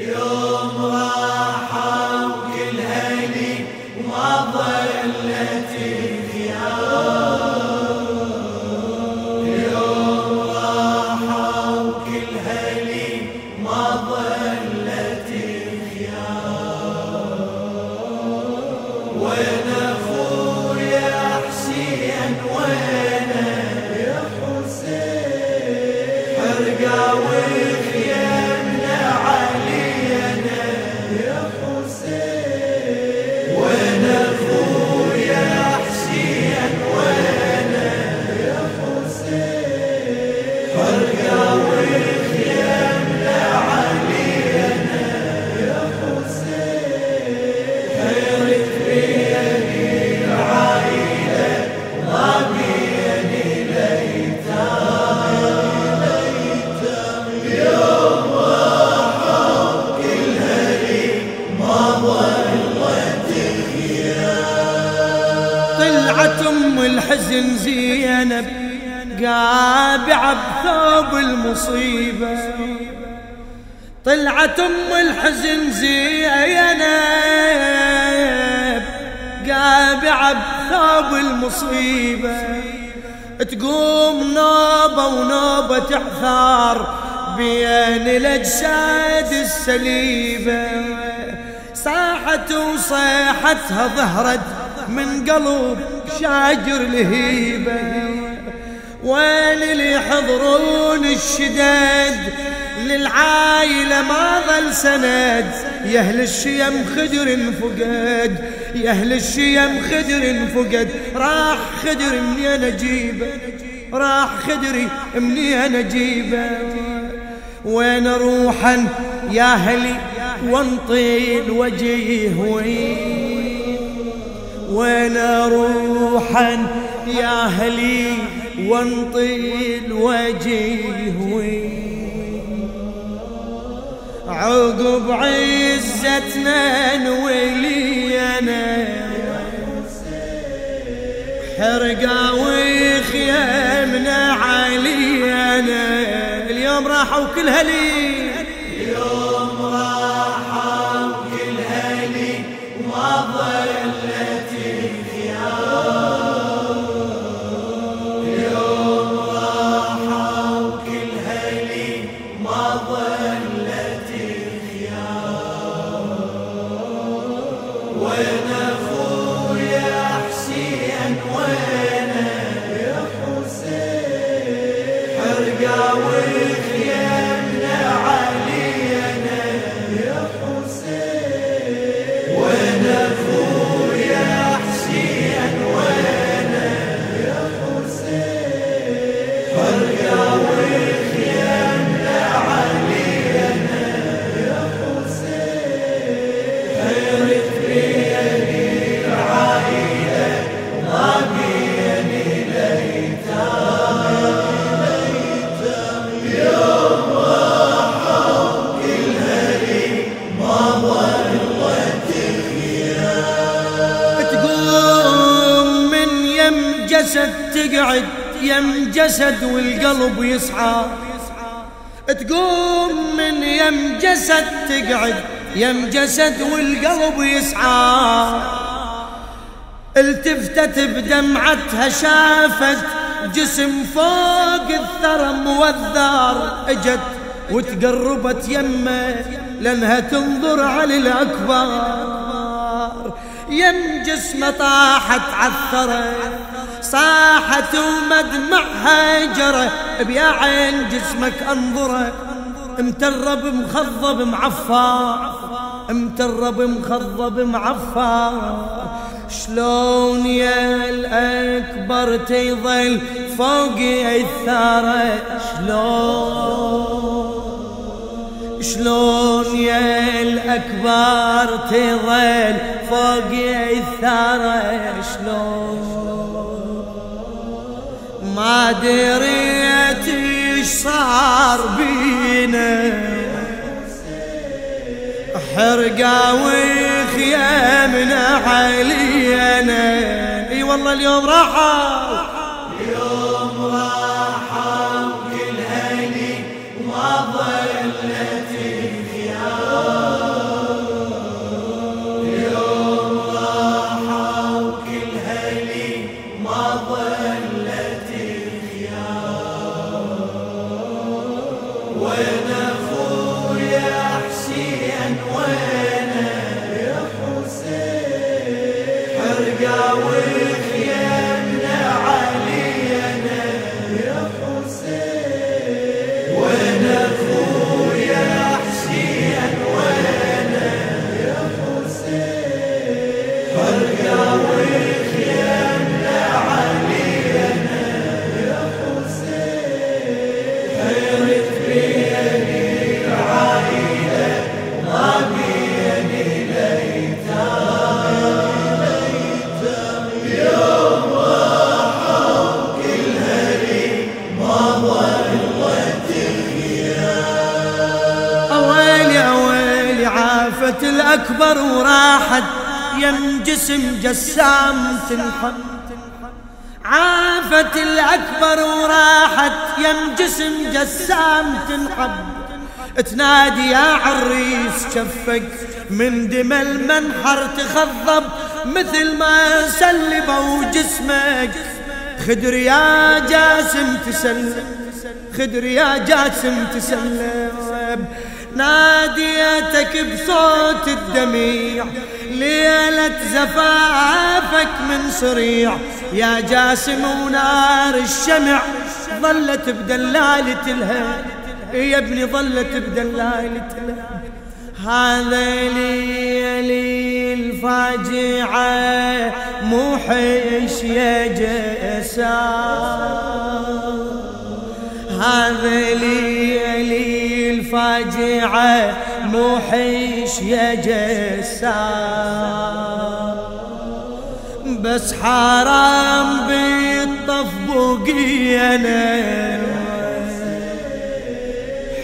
يوم راحة وكل هني وما ظلت خيار يوم راحة وكل هني ما ظلت يا حسين؟ حرقاوي طلعت المصيبة طلعت أم الحزن زينب قابعة بثوب المصيبة. تقوم نوبة ونوبة تعثار بين الأجساد السليبة. صاحت وصيحتها ظهرت من قلب شاجر لهيبة وين اللي يحضرون الشداد للعايلة ما ظل سند. يا أهل الشيم خدر فقد يا أهل الشيم خدر فقد راح خدر مني أنا اجيبه راح خدري مني أنا اجيبه وين روحا يا أهلي؟ وانطي الوجيه وين وين روحا يا أهلي؟ وانطي الوجيه عقب عزتنا نولي أنا حرقة وخيامنا علي أنا اليوم راحوا كل هلي حرقاوي يم جسد والقلب يسعى. تقوم من يم جسد تقعد يم جسد والقلب يسعى. التفتت بدمعتها شافت جسم فوق الثرى موذر اجت. وتقربت يمه لأنها تنظر على الأكبر. يم جسمه طاحت عالثرى صاحت ومدمعها جرى. بيا عين جسمك انظرة. مترب مخضب معفر مترب مخضب معفر شلون يا الأكبر تيظل فوق الثارة شلون؟ شلون يا الأكبر تظل فوق الثارة شلون؟ ما دريت إيش صار بينا. حرقة وخيامنا علينا إي والله اليوم راحوا الأكبر وراحت يم جسم جسام تنحب عافت الأكبر وراحت يم جسم جسام تنحب تنادي يا عريس شفك من دم المنحر تخضب مثل ما سلبوا جسمك خدر يا جاسم تسلم خدر يا جاسم تسلم ناديتك بصوت الدميع ليلة زفافك من صريع يا جاسم ونار الشمع ظلت بدلالة الهي يا ابني ظلت بدلالة الهي هذا لي الفاجعة موحش يا جسام. هذا لي الفاجعة موحش يا جسام بس حرام بالطف بقينا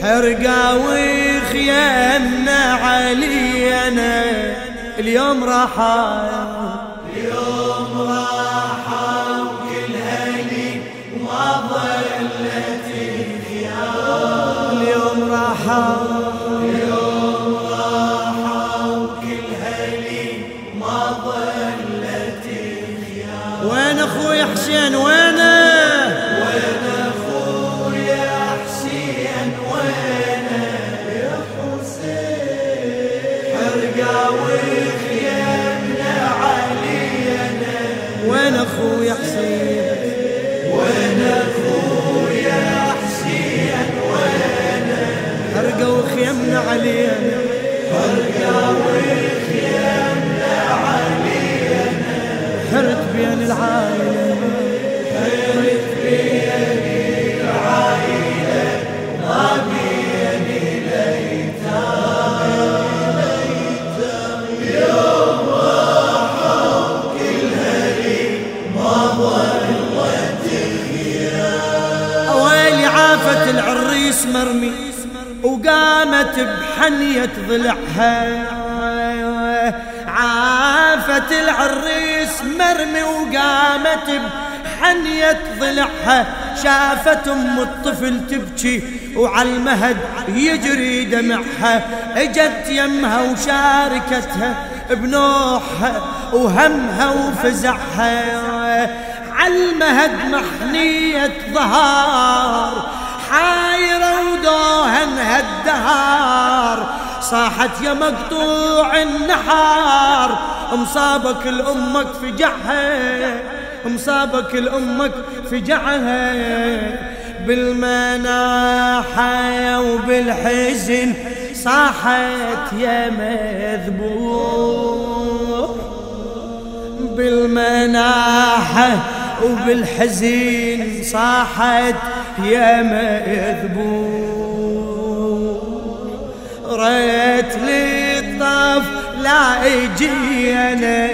حرقة وخيامنا علينا اليوم راح اليوم راح اليوم راح وكل هلي ما ظلت وين أخوي حسين؟ وين؟ حرقوا خيمنا علينا. حرقوا خيمنا علينا حرت بين العائلة. حرت بين العائله ما بين الايتام يوم راحوا كل هلي ما ظلت ويلي عافت العريس مرمي. وقامت بحنية ضلعها. عافت العريس مرمي وقامت بحنية ضلعها. شافت أم الطفل تبكي وعلى المهد يجري دمعها. إجت يمها وشاركتها بنوحها وهمها وفزعها. عالمهد محنية ظهار. حايرة ودوهن هالدهار. صاحت يا مقطوع النحار. مصابك لأمك فجعها مصابك لأمك فجعها. بالمناحة وبالحزن صاحت يا مذبوح. بالمناحة وبالحزين صاحت يا مذبوح ريت لي الطف لا أجي أنا.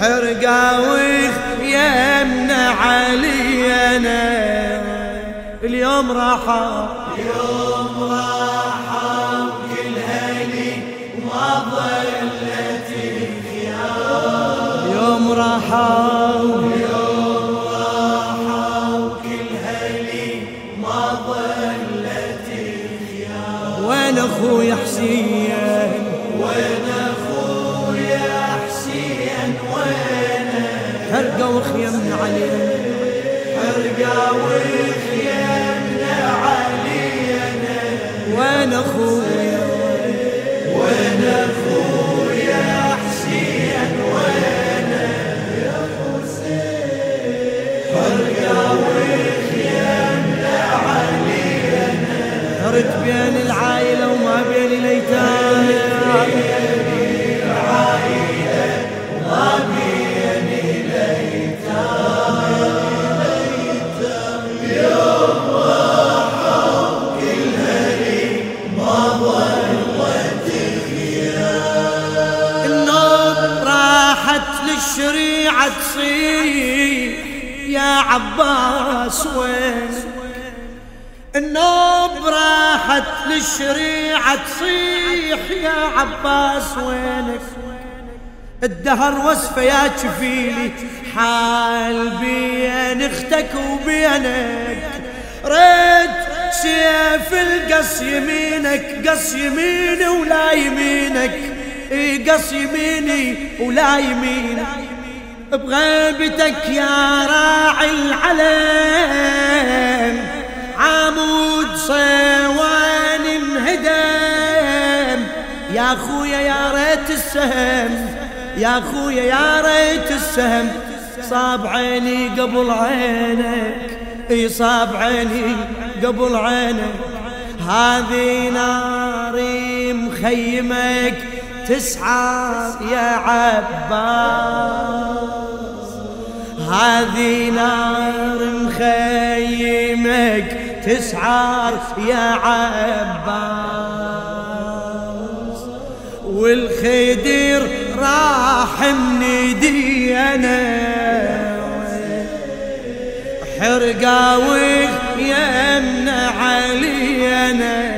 حرقة وخيمنا علي أنا. اليوم راحة. يوم راحوا كل هلي وما ظلت يوم راحة. حرقة وخيمنا عليه حرقة وخيمنا علينا وين اخويا وين اخويا حسين وين يا حسين حرقة وخيمنا علينا هرت بين العائلة وما بين الأيتام عباس وين؟ النوب راحت للشريعة تصيح يا عباس وينك؟ الدهر وصفه يا كفيلي حال بين أختك وبينك. ريت سيف القص يمينك قص يميني ولا يمينك. اي قص يميني ولا يمينك. بغيبتك يا راعي العلم. عمود صوان انهدم. يا خويا يا ريت السهم. يا خويا يا ريت السهم. صاب عيني قبل عينك. إي صاب عيني قبل عينك. هذه ناري مخيمك. تسعى يا عباس. هذه نار مخيمك تسعر يا عباس. والخدير راح من أنا حرقاوي يمنع علينا.